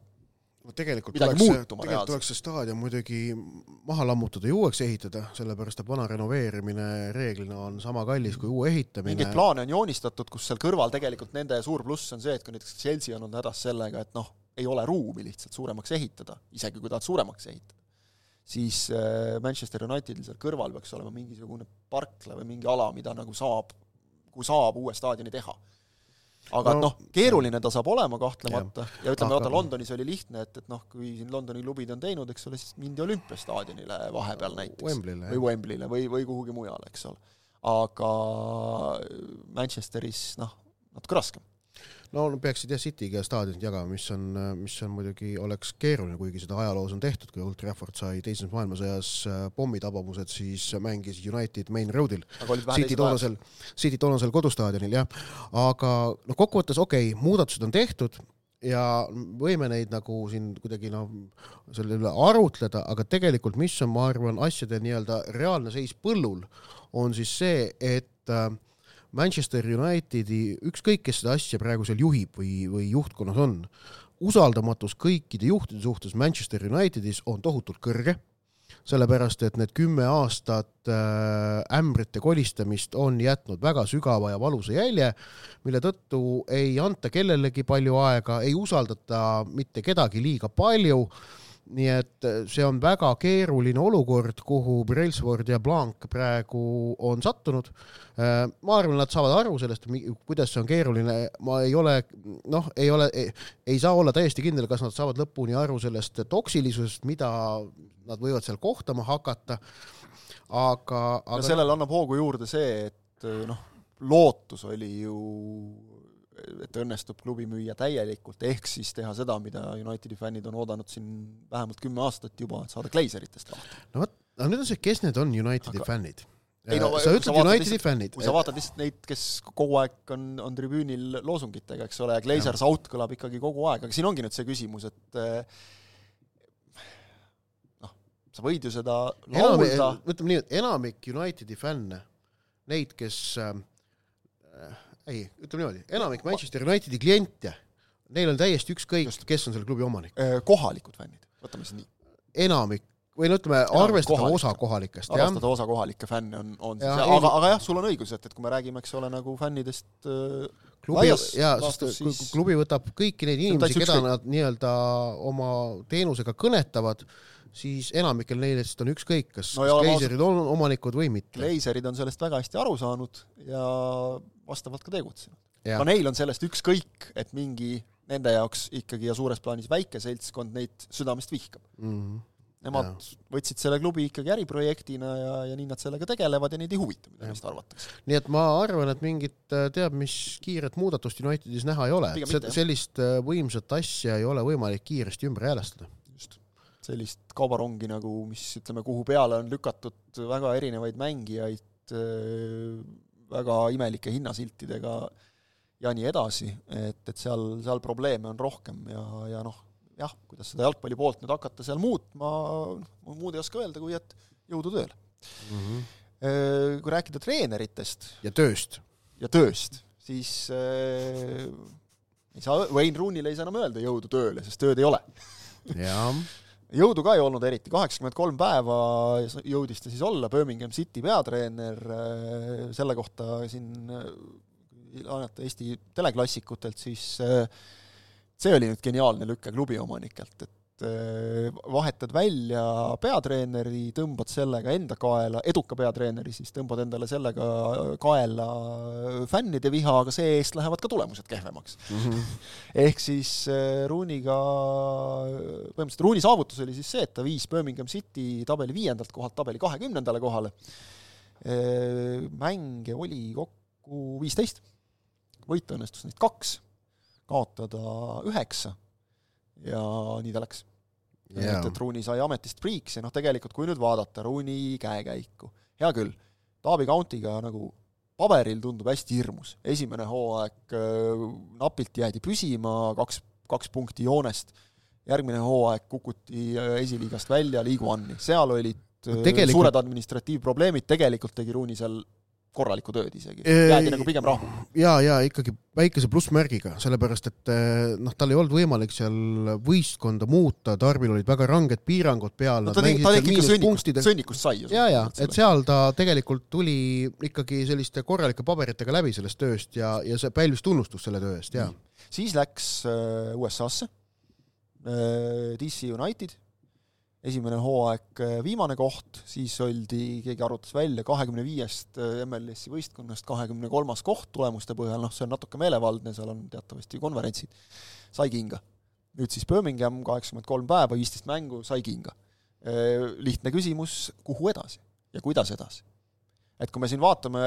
Speaker 3: no tegelikult tuleks, tegelikult tuleks see staadion muidugi maha lammutada ja uueks ehitada, sellepärast et vana renoveerimine reeglina on sama kallis kui uue ehitamine.
Speaker 2: mingeid plaane on joonistatud, kus seal kõrval tegelikult nende suur pluss on see, et kui näiteks Chelsea on olnud hädas sellega, et noh, ei ole ruumi lihtsalt suuremaks ehitada, isegi kui tahad suuremaks ehitada siis äh, Manchester Unitedil seal kõrval peaks olema mingisugune parkla või mingi ala, mida nagu saab, kui saab uue staadioni teha. Aga no, noh, keeruline ta saab olema kahtlemata. Ja, ja ütleme, vaata Londonis oli lihtne, et, et noh, kui siin Londoni klubid on teinud, eks ole, siis mindi olümpiastaadionile vahepeal näiteks.
Speaker 3: Wembley'le,
Speaker 2: või Wembley'le või, või kuhugi mujale, eks ole. aga Manchesteris noh, natuke raskem
Speaker 3: no peaksid jah City'ga staadionit jagama, mis on, mis on muidugi, oleks keeruline, kuigi seda ajaloos on tehtud, kui Old Trafford sai teises maailmasõjas äh, pommitabamused, siis mängis United Main Roadil. City toonasel, City toonasel kodustaadionil jah, aga noh, kokkuvõttes okei okay,, muudatused on tehtud ja võime neid nagu siin kuidagi noh, selle üle arutleda, aga tegelikult mis on, ma arvan, asjade nii-öelda reaalne seis põllul, on siis see, et äh, Manchester Unitedi, ükskõik, kes seda asja praegu seal juhib või, või juhtkonnas on, usaldamatus kõikide juhtide suhtes Manchester Unitedis on tohutult kõrge, sellepärast et need kümme aastat äh, ämbrite kolistamist on jätnud väga sügava ja valusa jälje, mille tõttu ei anta kellelegi palju aega, ei usaldata mitte kedagi liiga palju nii et äh, see on väga keeruline olukord, kuhu Brailsford ja Blanc praegu on sattunud. Äh, ma arvan, nad saavad aru sellest, kuidas see on keeruline, ma ei ole, noh, ei ole, ei saa olla täiesti kindel, kas nad saavad lõpuni aru sellest toksilisusest, mida nad võivad seal kohtama hakata, aga, aga
Speaker 2: no sellele annab hoogu juurde see, et noh, lootus oli ju et õnnestub klubi müüa täielikult, ehk siis teha seda, mida Unitedi fännid on oodanud siin vähemalt kümme aastat juba, et saada Glazeritest lahti.
Speaker 3: no vot, aga nüüd on see, kes need on Unitedi Aga... fännid? ei no sa ütled Unitedi fännid.
Speaker 2: kui sa vaatad lihtsalt neid, kes kogu aeg on, on tribüünil loosungitega, eks ole, ja Glazers out kõlab ikkagi kogu aeg, aga siin ongi nüüd see küsimus, et eh, noh, sa võid ju seda laulda
Speaker 3: ütleme nii, et enamik Unitedi fänne, neid, kes äh, ei, ütleme niimoodi, enamik Manchester Unitedi kliente, neil on täiesti ükskõik, kes on selle klubi omanik.
Speaker 2: Äh, kohalikud fännid, võtame siis nii.
Speaker 3: enamik või no ütleme, arvestada osa kohalikest.
Speaker 2: arvestada osa kohalikke fänne on, on siis, aga, aga jah, sul on õigus, et, et kui me räägime, eks ole, nagu fännidest äh,
Speaker 3: klubi, jaa, sest siis... klubi võtab kõiki neid inimesi, keda nad nii-öelda oma teenusega kõnetavad, siis enamikel neist on ükskõik, kas no, Gleiserid on omanikud või mitte.
Speaker 2: Gleiserid on sellest väga hästi aru saanud ja vastavalt ka tegutsenud. ka neil on sellest ükskõik, et mingi nende jaoks ikkagi ja suures plaanis väike seltskond neid südamest vihkab mm. -hmm. Nemad ja. võtsid selle klubi ikkagi äriprojektina ja, ja nii nad sellega tegelevad ja neid ei huvita, mida neist arvatakse.
Speaker 3: nii et ma arvan, et mingit äh, teab mis kiiret muudatust Unitedis näha ei ole, sellist äh, võimsat asja ei ole võimalik kiiresti ümber häälestada.
Speaker 2: Sellist kaubarongi nagu, mis ütleme, kuhu peale on lükatud väga erinevaid mängijaid, äh, väga imelike hinnasiltidega ja nii edasi, et, et seal, seal probleeme on rohkem ja, ja noh, jah, kuidas seda jalgpalli poolt nüüd hakata seal muutma, noh, muud ei oska öelda, kui et jõudu tööle mm. -hmm. Kui rääkida treeneritest
Speaker 3: ja tööst.
Speaker 2: ja tööst, siis äh, ei saa, Wayne Rooney'le ei saa enam öelda jõudu tööle, sest tööd ei ole
Speaker 3: jah
Speaker 2: jõudu ka ei olnud eriti, kaheksakümmend kolm päeva jõudis ta siis olla Birmingham City peatreener, selle kohta siin laenata Eesti teleklassikutelt, siis see oli nüüd geniaalne lüke klubi omanikelt, et Äh, vahetad välja peatreeneri, tõmbad sellega enda kaela, eduka peatreeneri siis, tõmbad endale sellega kaela fännide viha, aga see-eest lähevad ka tulemused kehvemaks mm. -hmm. ehk siis äh, Rooniga, põhimõtteliselt Rooni saavutus oli siis see, et ta viis Birmingham City tabeli viiendalt kohalt tabeli kahekümnendale kohale. Äh, mänge oli kokku viisteist, võita õnnestus neid kaks, kaotada üheksa ja nii ta läks. Yeah.. et, et Rooney sai ametist friiks ja noh, tegelikult kui nüüd vaadata Rooney käekäiku, hea küll, Taavi Countiga nagu paberil tundub hästi hirmus, esimene hooaeg äh, napilt jäädi püsima, kaks, kaks punkti joonest, järgmine hooaeg kukuti äh, esiliigast välja Liigu Anni, seal olid äh, tegelikult... suured administratiivprobleemid, tegelikult tegi Rooney seal korralikku tööd isegi, jäädi nagu pigem rahule.
Speaker 3: ja, ja ikkagi väikese plussmärgiga, sellepärast et noh, tal ei olnud võimalik seal võistkonda muuta, Tarbil olid väga ranged piirangud peal
Speaker 2: no,. ta tegi, ta tegi ikka sõnnikust, sõnnikust sai ju.
Speaker 3: ja, ja, et seal ta tegelikult tuli ikkagi selliste korralike paberitega läbi sellest tööst ja, ja see pälvis tunnustust selle töö eest, jaa.
Speaker 2: siis läks äh, USA-sse äh,, DC United esimene hooaeg äh, viimane koht, siis oldi, keegi arvutas välja, kahekümne viiest äh, MLS-i võistkonnast kahekümne kolmas koht tulemuste põhjal, noh, see on natuke meelevaldne, seal on teatavasti konverentsid, sai kinga. nüüd siis Birmingham, kaheksakümmend kolm päeva, viisteist mängu, sai kinga. Äh, lihtne küsimus, kuhu edasi ja kuidas edasi? et kui me siin vaatame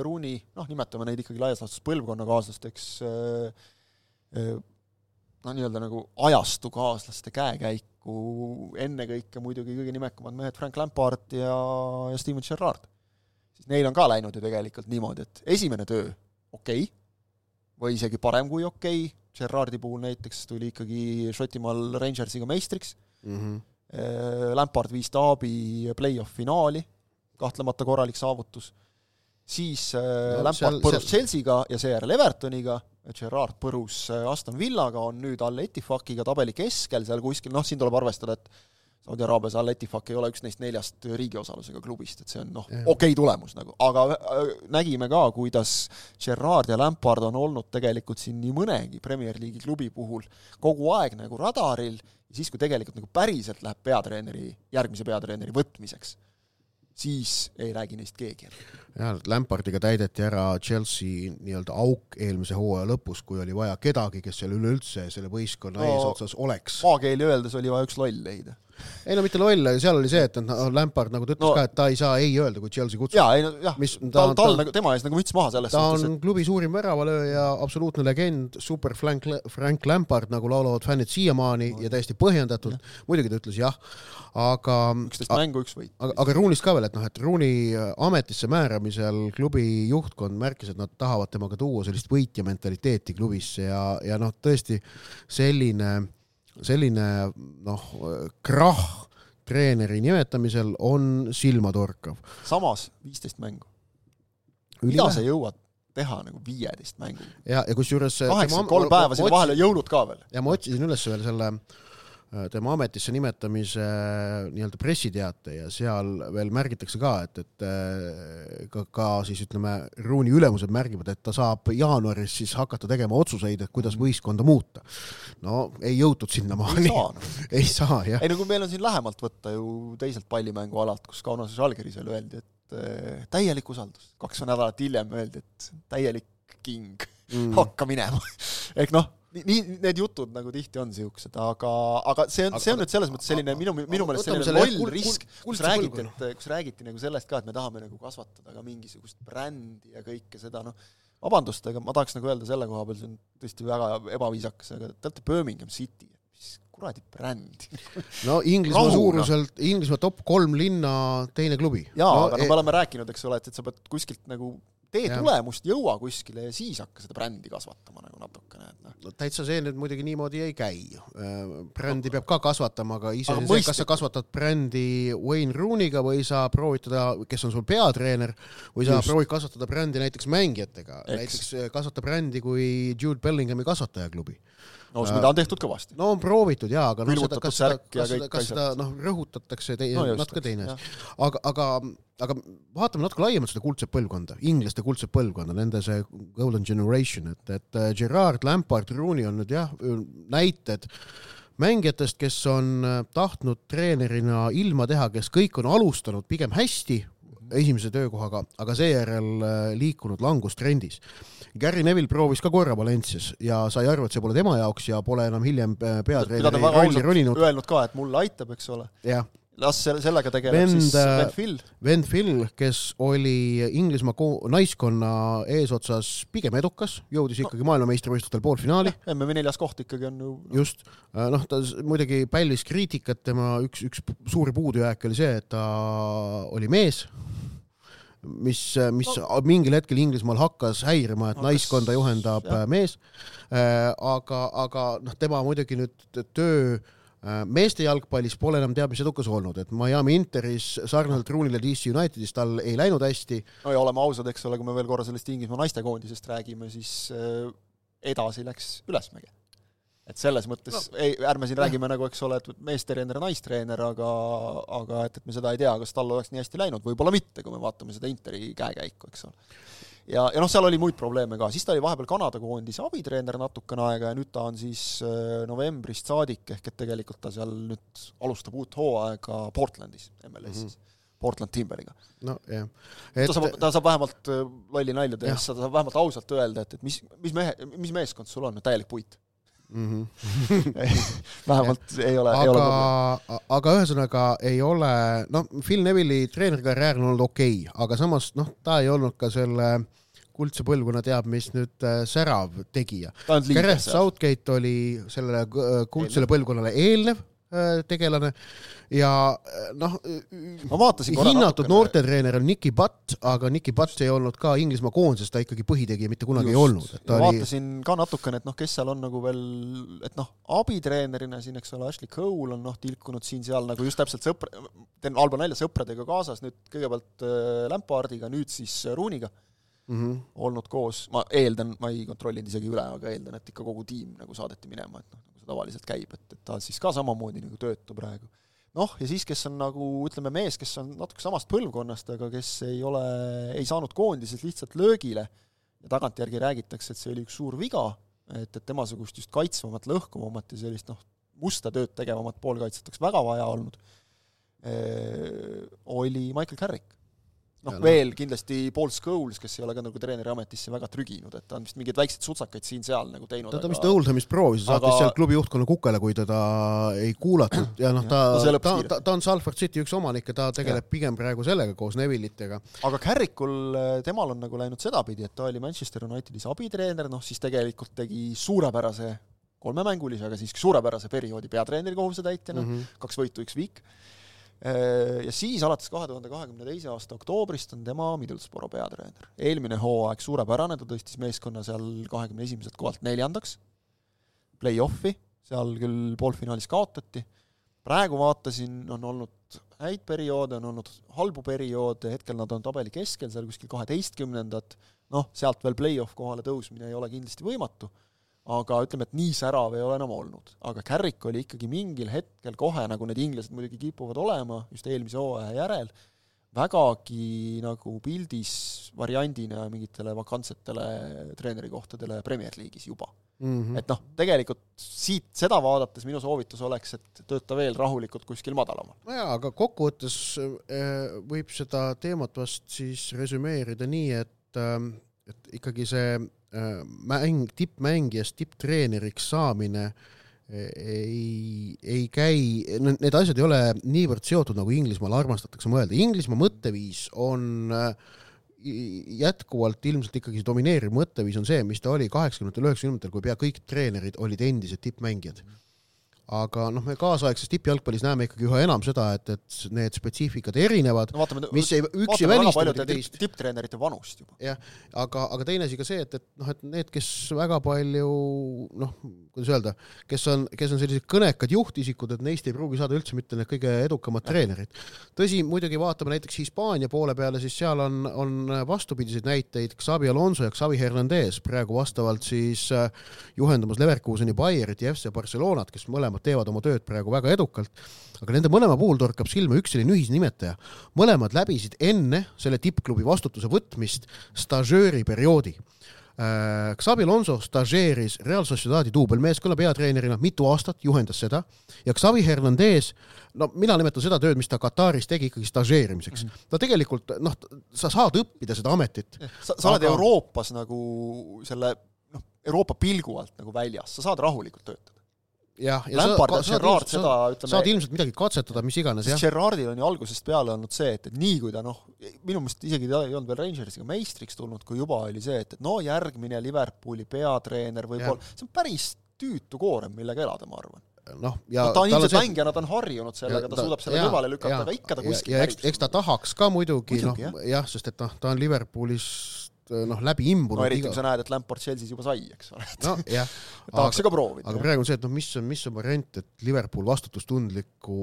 Speaker 2: Ruuni, noh, nimetame neid ikkagi laias laastus põlvkonnakaaslasteks, noh, nii-öelda nagu ajastukaaslaste käekäiku, ennekõike muidugi kõige nimekamad mehed Frank Lampard ja, ja Steven Gerrard. siis neil on ka läinud ju tegelikult niimoodi, et esimene töö okei okay, või isegi parem kui okei okay., Gerrardi puhul näiteks tuli ikkagi Šotimaal Rangersiga meistriks mm, -hmm. Lampard viis Taabi play-off finaali, kahtlemata korralik saavutus, siis äh, no, Lampard põrus Chelsea'ga ja seejärel Evertoniga Gerard põrus äh, Aston Villaga, on nüüd Al Etifakiga tabeli keskel seal kuskil, noh, siin tuleb arvestada, et Saudi Araabias Al Etifak ei ole üks neist neljast riigi osalusega klubist, et see on noh, okei okay tulemus nagu, aga äh, nägime ka, kuidas Gerard ja Lampard on olnud tegelikult siin nii mõnegi Premier League'i klubi puhul kogu aeg nagu radaril siis, kui tegelikult nagu päriselt läheb peatreeneri, järgmise peatreeneri võtmiseks siis ei räägi neist keegi
Speaker 3: jah, Lampardiga täideti ära Chelsea nii-öelda auk eelmise hooaja lõpus, kui oli vaja kedagi, kes seal üleüldse selle võistkonna no, eesotsas oleks.
Speaker 2: maakeeli öeldes oli vaja üks loll leida
Speaker 3: ei no mitte loll, aga seal oli see, et noh, Lampard nagu ta ütles no, ka, et ta ei saa ei öelda, kui Chelsea kutsub.
Speaker 2: jaa, ei no jah, tal, tal nagu, tema ees nagu müts maha selles
Speaker 3: ta suhtes, on et... klubi suurim väravalööja, absoluutne legend, super Frank, Frank Lampard, nagu laulavad fännid siiamaani no, ja täiesti põhjendatult, muidugi ta ütles jah, aga
Speaker 2: üksteist mängu, üks võit.
Speaker 3: aga, aga Roonist ka veel, et noh, et Rooney ametisse määramisel klubi juhtkond märkis, et nad tahavad temaga tuua sellist võitja mentaliteeti klubisse ja, ja noh, tõesti selline selline noh, krahh treeneri nimetamisel on silmatorkav.
Speaker 2: samas viisteist mängu. mida sa jõuad teha nagu viieteist mängu?
Speaker 3: ja, ja kusjuures
Speaker 2: kaheksakümmend kolm päeva sinna vahele, jõulud ka veel.
Speaker 3: ja ma otsisin üles veel selle äh, tema ametisse nimetamise äh, nii-öelda pressiteate ja seal veel märgitakse ka, et, et äh, ka, ka siis ütleme, Ruuni ülemused märgivad, et ta saab jaanuaris siis hakata tegema otsuseid, et kuidas mhm. võistkonda muuta. no ei jõutud sinnamaani. ei saa, ei saa, jah.
Speaker 2: ei no kui meil on siin lähemalt võtta ju teiselt pallimängualalt, kus Kaunases veel öeldi, et äh, täielik usaldus, kaks nädalat hiljem öeldi, et täielik king mm., hakka minema ehk noh nii, need jutud nagu tihti on siuksed, aga, aga see on, see on nüüd selles mõttes selline minu, minu meelest selline loll risk, kus räägiti, et, kus räägiti nagu sellest ka, et me tahame nagu kasvatada ka mingisugust brändi ja kõike seda, noh, vabandust, aga ma tahaks nagu öelda selle koha peal, see on tõesti väga ebaviisakas, aga te olete Birmingham City, mis kuradi bränd.
Speaker 3: No Inglismaa suuruselt, Inglismaa top kolm linna teine klubi.
Speaker 2: jaa no,, aga no e me oleme rääkinud, eks ole, et, et sa pead kuskilt nagu tee ja. tulemust, jõua kuskile ja siis hakka seda brändi kasvatama nagu natukene, et noh.
Speaker 3: no täitsa see nüüd muidugi niimoodi ei käi. Äh, brändi peab ka kasvatama, aga iseenesest, kas sa kasvatad brändi Wayne Rooney'ga või sa proovid teda, kes on sul peatreener, või sa Just. proovid kasvatada brändi näiteks mängijatega, näiteks äh, kasvata brändi kui Jude Bellinghami kasvatajaklubi
Speaker 2: no mida on tehtud kõvasti.
Speaker 3: no on proovitud jaa, aga noh,
Speaker 2: seda, kas seda, kas seda,
Speaker 3: kas seda noh, rõhutatakse tei-,
Speaker 2: no,
Speaker 3: natuke teine asi. aga, aga, aga vaatame natuke laiemalt seda kuldset põlvkonda, inglaste kuldset põlvkonda, nende see golden generation, et, et äh, Gerard, Lampard, Rooney on nüüd jah, näited mängijatest, kes on äh, tahtnud treenerina ilma teha, kes kõik on alustanud pigem hästi, esimese töökohaga, aga seejärel äh, liikunud langustrendis. Gary Neville proovis ka korra Valencias ja sai aru, et see pole tema jaoks ja pole enam hiljem äh, peatreeneri rolli roninud.
Speaker 2: öelnud ka, et mulle aitab, eks ole.
Speaker 3: jah
Speaker 2: las selle, sellega tegeleb Vend, siis äh, Phil.
Speaker 3: Ben Phil, kes oli Inglismaa naiskonna eesotsas pigem edukas, jõudis ikkagi no. maailmameistrivõistlustel poolfinaali.
Speaker 2: MM-i neljas koht ikkagi on ju
Speaker 3: no.. just, noh, ta muidugi pälvis kriitikat, tema üks, üks suuri puudujääke oli see, et ta oli mees mis, mis no. mingil hetkel Inglismaal hakkas häirima, et naiskonda juhendab jah. mees. Äh, aga, aga noh, tema muidugi nüüd töö Äh, meeste jalgpallis pole enam teab mis edukas olnud, et Miami Interis sarnaselt Rooney'le DC Unitedis tal ei läinud hästi.
Speaker 2: no ja oleme ausad, eks ole, kui me veel korra sellest Inglismaa naistekoondisest räägime, siis äh, edasi läks ülesmäge. Et selles mõttes no. ei, ärme siin räägime nagu, eks ole, et meestreener ja naistreener, aga aga et, et me seda ei tea, kas tal oleks nii hästi läinud, võib-olla mitte, kui me vaatame seda Interi käekäiku, eks ole ja, ja noh, seal oli muid probleeme ka, siis ta oli vahepeal Kanada koondise abitreener natukene aega ja nüüd ta on siis äh, novembrist saadik, ehk et tegelikult ta seal nüüd alustab uut hooaega Portlandis, MLS-is mm. -hmm. Portland Timberiga.
Speaker 3: no jah
Speaker 2: et.... ta saab, ta saab vähemalt äh, lolli nalja tehes, ta saab vähemalt ausalt öelda, et, et mis, mis mehe, mis meeskond sul on, täielik puit mm. -hmm. vähemalt ei ole,
Speaker 3: ei ole probleemi. aga ühesõnaga ei ole, noh, Phil Neville'i treenerikarjäär on olnud okei okay,, aga samas noh, ta ei olnud ka selle kuldse põlvkonna teab, mis nüüd äh, särav tegija. Gareth Southgate oli sellele äh, kuldsele põlvkonnale eelnev tegelane ja noh, hinnatud noortetreener on Nicky Butt, aga Nicky Butt ei olnud ka Inglismaa koondises, ta ikkagi põhitegija mitte kunagi Just. ei olnud.
Speaker 2: ma oli... vaatasin ka natukene, et noh, kes seal on nagu veel, et noh, abitreenerina siin, eks ole, Ashley Cole on noh, tilkunud siin-seal nagu just täpselt sõpra, teen halba nalja, sõpradega kaasas, nüüd kõigepealt Lampardiga, nüüd siis Rooniga mm -hmm. olnud koos, ma eeldan, ma ei kontrollinud isegi üle, aga eeldan, et ikka kogu tiim nagu saadeti minema, et noh, nagu tavaliselt käib, et, et ta siis ka samamoodi nagu töötab praegu. noh, ja siis, kes on nagu ütleme, mees, kes on natuke samast põlvkonnast, aga kes ei ole, ei saanud koondises lihtsalt löögile ja tagantjärgi räägitakse, et see oli üks suur viga, et, et temasugust just kaitsvamat, lõhkuvamat ja sellist noh, musta tööd tegevamat poolkaitset oleks väga vaja olnud, oli Michael Carrick noh, veel kindlasti Paul Scholes, kes ei ole ka nagu treeneri ametisse väga trüginud, et ta on vist mingeid väikseid sutsakaid siin-seal nagu teinud.
Speaker 3: ta, ta vist Oldhamist proovis, saatis aga... sealt klubi juhtkonna kukele, kui teda ei kuulatud ja noh, ta no, ta, ta, ta on Salford City üks omanik ja ta tegeleb ja. pigem praegu sellega koos Neville'itega.
Speaker 2: aga Carricul, äh, temal on nagu läinud sedapidi, et ta oli Manchester Unitedis abitreener, noh siis tegelikult tegi suurepärase kolmemängulise, aga siiski suurepärase perioodi peatreeneri kohusetäitjana mm, -hmm. kaks võitu, üks viik ja siis alates kahe tuhande kahekümne teise aasta oktoobrist on tema Middlesbrough peatreener. eelmine hooaeg suurepärane, ta tõstis meeskonna seal kahekümne esimeselt kohalt neljandaks, play-off'i, seal küll poolfinaalis kaotati, praegu vaatasin, on olnud häid perioode, on olnud halbu perioode, hetkel nad on tabeli keskel, seal kuskil kaheteistkümnendad, noh, sealt veel play-off kohale tõusmine ei ole kindlasti võimatu aga ütleme, et nii särav ei ole enam olnud. aga Carrick oli ikkagi mingil hetkel kohe, nagu need inglased muidugi kipuvad olema, just eelmise hooaja järel, vägagi nagu pildis variandina mingitele vakantsetele treenerikohtadele Premier League'is juba mm. -hmm. et noh, tegelikult siit seda vaadates minu soovitus oleks, et tööta veel rahulikult kuskil madalamal.
Speaker 3: nojaa, aga kokkuvõttes äh, võib seda teemat vast siis resümeerida nii, et ähm, et ikkagi see mäng, tippmängijast tipptreeneriks saamine äh, ei, ei käi, need asjad ei ole niivõrd seotud, nagu Inglismaal armastatakse mõelda. Inglismaa mõtteviis on äh, jätkuvalt ilmselt ikkagi domineeriv mõtteviis on see, mis ta oli kaheksakümnendatel, üheksakümnendatel, kui pea kõik treenerid olid endised tippmängijad. Aga noh, me kaasaegses tippjalgpallis näeme ikkagi üha enam seda, et, et need spetsiifikad erinevad
Speaker 2: no vaatame,
Speaker 3: mis ei, üks ei välista midagi teist.
Speaker 2: tipptreenerite vanust juba.
Speaker 3: jah, aga, aga teine asi ka see, et, et noh, et need, kes väga palju noh, kuidas öelda, kes on, kes on sellised kõnekad juhtisikud, et neist ei pruugi saada üldse mitte need kõige edukamad ja. treenerid. tõsi, muidugi vaatame näiteks Hispaania poole peale, siis seal on, on vastupidiseid näiteid, Xabi Alonso ja Xavi Hernandez praegu vastavalt siis äh, juhendamas Leverkuseni Bayerit ja FC Barcelonat, kes mõlemad teevad oma tööd praegu väga edukalt, aga nende mõlema puhul torkab silma üks selline ühisnimetaja. mõlemad läbisid enne selle tippklubi vastutuse võtmist stažööri perioodi Äh, Xabi Alonso stažeeris Real Sociedadi duubelmeeskonna peatreenerina mitu aastat, juhendas seda ja Xavi Hernandez, no mina nimetan seda tööd, mis ta Kataris tegi ikkagi stažeerimiseks mm. -hmm. ta tegelikult noh, sa saad õppida seda ametit.
Speaker 2: sa, sa oled aga... Euroopas nagu selle noh, Euroopa pilgu alt nagu väljas, sa saad rahulikult töötada
Speaker 3: jah,
Speaker 2: ja Lampard ja Gerard seda
Speaker 3: ütleme saad ilmselt midagi katsetada, mis iganes, jah.
Speaker 2: Gerardil on ju algusest peale olnud see, et, et nii kui ta noh, minu meelest isegi ta ei olnud veel Rangersiga meistriks tulnud, kui juba oli see, et, et no järgmine Liverpooli peatreener võib-olla, see on päris tüütu koorem, millega elada, ma arvan.
Speaker 3: Noh, ja
Speaker 2: no, ta on ilmselt see... mängijana, ta on harjunud sellega, ta, ta suudab selle kõrvale lükata, aga ikka ta kuskil
Speaker 3: ja, ja eks, eks ta tahaks ka muidugi, noh jah. ja,, sest et noh, ta on Liverpoolis noh, läbi imbunud.
Speaker 2: no eriti, kui sa näed, et Lampard Chelsea's juba sai, eks ole.
Speaker 3: nojah.
Speaker 2: tahaks ka proovida.
Speaker 3: aga praegu on see, et noh, mis on, mis on variant, et Liverpool vastutustundliku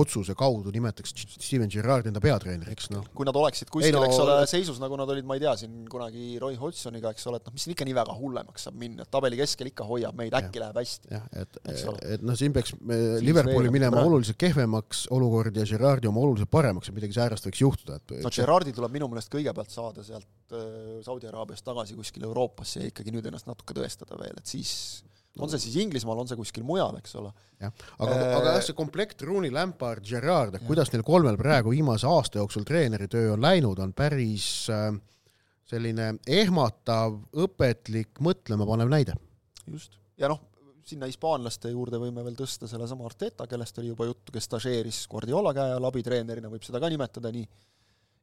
Speaker 3: otsuse kaudu nimetaks Steven Gerrard enda peatreeneriks, noh.
Speaker 2: kui nad oleksid kuskil, no, eks ole, seisus, nagu nad olid, ma ei tea, siin kunagi Roy Hodgsoniga, eks ole, et noh, mis siin ikka nii väga hullemaks saab minna, tabeli keskel ikka hoiab meid, äkki läheb hästi.
Speaker 3: jah, et, et noh, siin peaks Liverpooli minema praegu. oluliselt kehvemaks olukord ja Gerrardi oma oluliselt paremaks, et midagi säärast võiks juhtuda, et
Speaker 2: no Gerardi tuleb minu meelest kõigepealt saada sealt äh, Saudi Araabiast tagasi kuskile Euroopasse ja ikkagi nüüd ennast natuke tõestada veel, et siis on see siis Inglismaal, on see kuskil mujal, eks ole.
Speaker 3: jah, aga äh,, aga jah, see komplekt Rooney, Lampard, Gerard, et kuidas neil kolmel praegu viimase aasta jooksul treeneritöö on läinud, on päris äh, selline ehmatav, õpetlik, mõtlemapanev näide.
Speaker 2: just, ja noh, sinna hispaanlaste juurde võime veel tõsta sellesama Arteta, kellest oli juba juttu, kes stažeeris Guardiola käe all abitreenerina, võib seda ka nimetada nii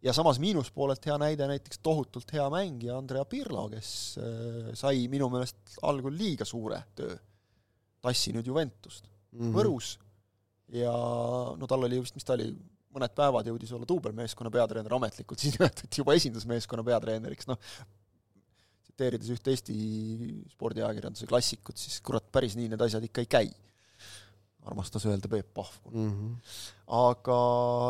Speaker 2: ja samas miinuspoolelt hea näide näiteks tohutult hea mängija Andrea Pirlo, kes äh, sai minu meelest algul liiga suure töö. tassi nüüd Juventust mm -hmm. Võrus ja no tal oli vist, mis ta oli, mõned päevad jõudis olla duubelmeeskonna peatreener ametlikult, siis nimetati juba esindusmeeskonna peatreeneriks, noh, tsiteerides ühte Eesti spordiajakirjanduse klassikut, siis kurat, päris nii need asjad ikka ei käi armastas öelda Peep Pahv mm. -hmm. aga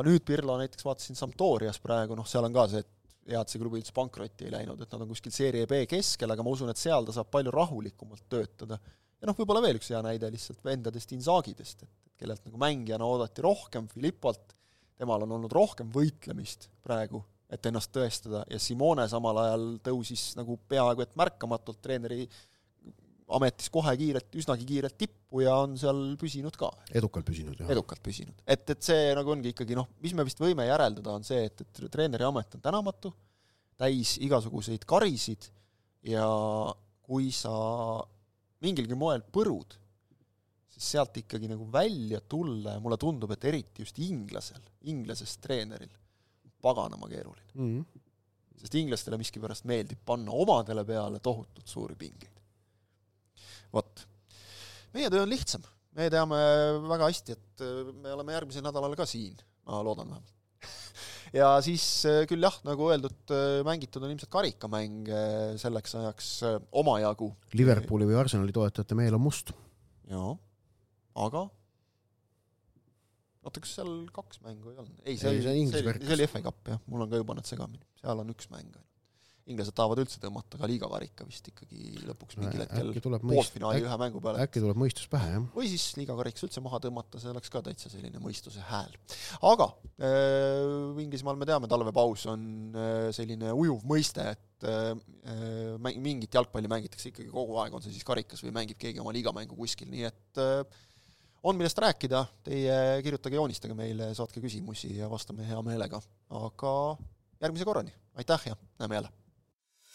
Speaker 2: nüüd Pirlo näiteks vaatasin Sampdorias praegu, noh, seal on ka see, et hea, et see klubi üldse pankrotti ei läinud, et nad on kuskil seeria B keskel, aga ma usun, et seal ta saab palju rahulikumalt töötada. ja noh, võib-olla veel üks hea näide lihtsalt vendadest Inzagidest, et, kellelt nagu mängijana oodati rohkem, Filippolt, temal on olnud rohkem võitlemist praegu, et ennast tõestada, ja Simone samal ajal tõusis nagu peaaegu et märkamatult treeneri ametis kohe kiirelt, üsnagi kiirelt tippu ja on seal püsinud ka.
Speaker 3: edukalt püsinud, jah.
Speaker 2: edukalt püsinud. et, et see nagu ongi ikkagi noh, mis me vist võime järeldada, on see, et, et treeneri amet on tänamatu, täis igasuguseid karisid ja kui sa mingilgi moel põrud, siis sealt ikkagi nagu välja tulla ja mulle tundub, et eriti just inglasel, inglasest treeneril, paganama keeruline mm. -hmm. sest inglastele miskipärast meeldib panna omadele peale tohutult suuri pingeid vot. meie töö on lihtsam, me teame väga hästi, et äh, me oleme järgmisel nädalal ka siin, ma loodan vähemalt ja siis äh, küll jah, nagu öeldud, äh, mängitud on ilmselt karikamänge selleks ajaks omajagu.
Speaker 3: Liverpooli või Arsenali toetajate meel on must.
Speaker 2: jaa, aga oota, kas seal kaks mängu ei olnud? ei, see oli, see, oli FA Cup jah, mul on ka juba need segamini, seal on üks mäng ainult inglased tahavad üldse tõmmata ka liigakarika vist ikkagi lõpuks mingil hetkel poolfinaali ühe mängu peale.
Speaker 3: äkki tuleb mõistus pähe, jah.
Speaker 2: või siis liigakarikas üldse maha tõmmata, see oleks ka täitsa selline mõistuse hääl. aga äh, Inglismaal me teame, talvepaus on äh, selline ujuv mõiste, et äh, äh mingit jalgpalli mängitakse ikkagi kogu aeg, on see siis karikas või mängib keegi oma liigamängu kuskil, nii et äh, on millest rääkida, teie kirjutage, joonistage meile, saatke küsimusi ja vastame hea meelega. aga järgmise korrani, aitäh ja näeme jälle!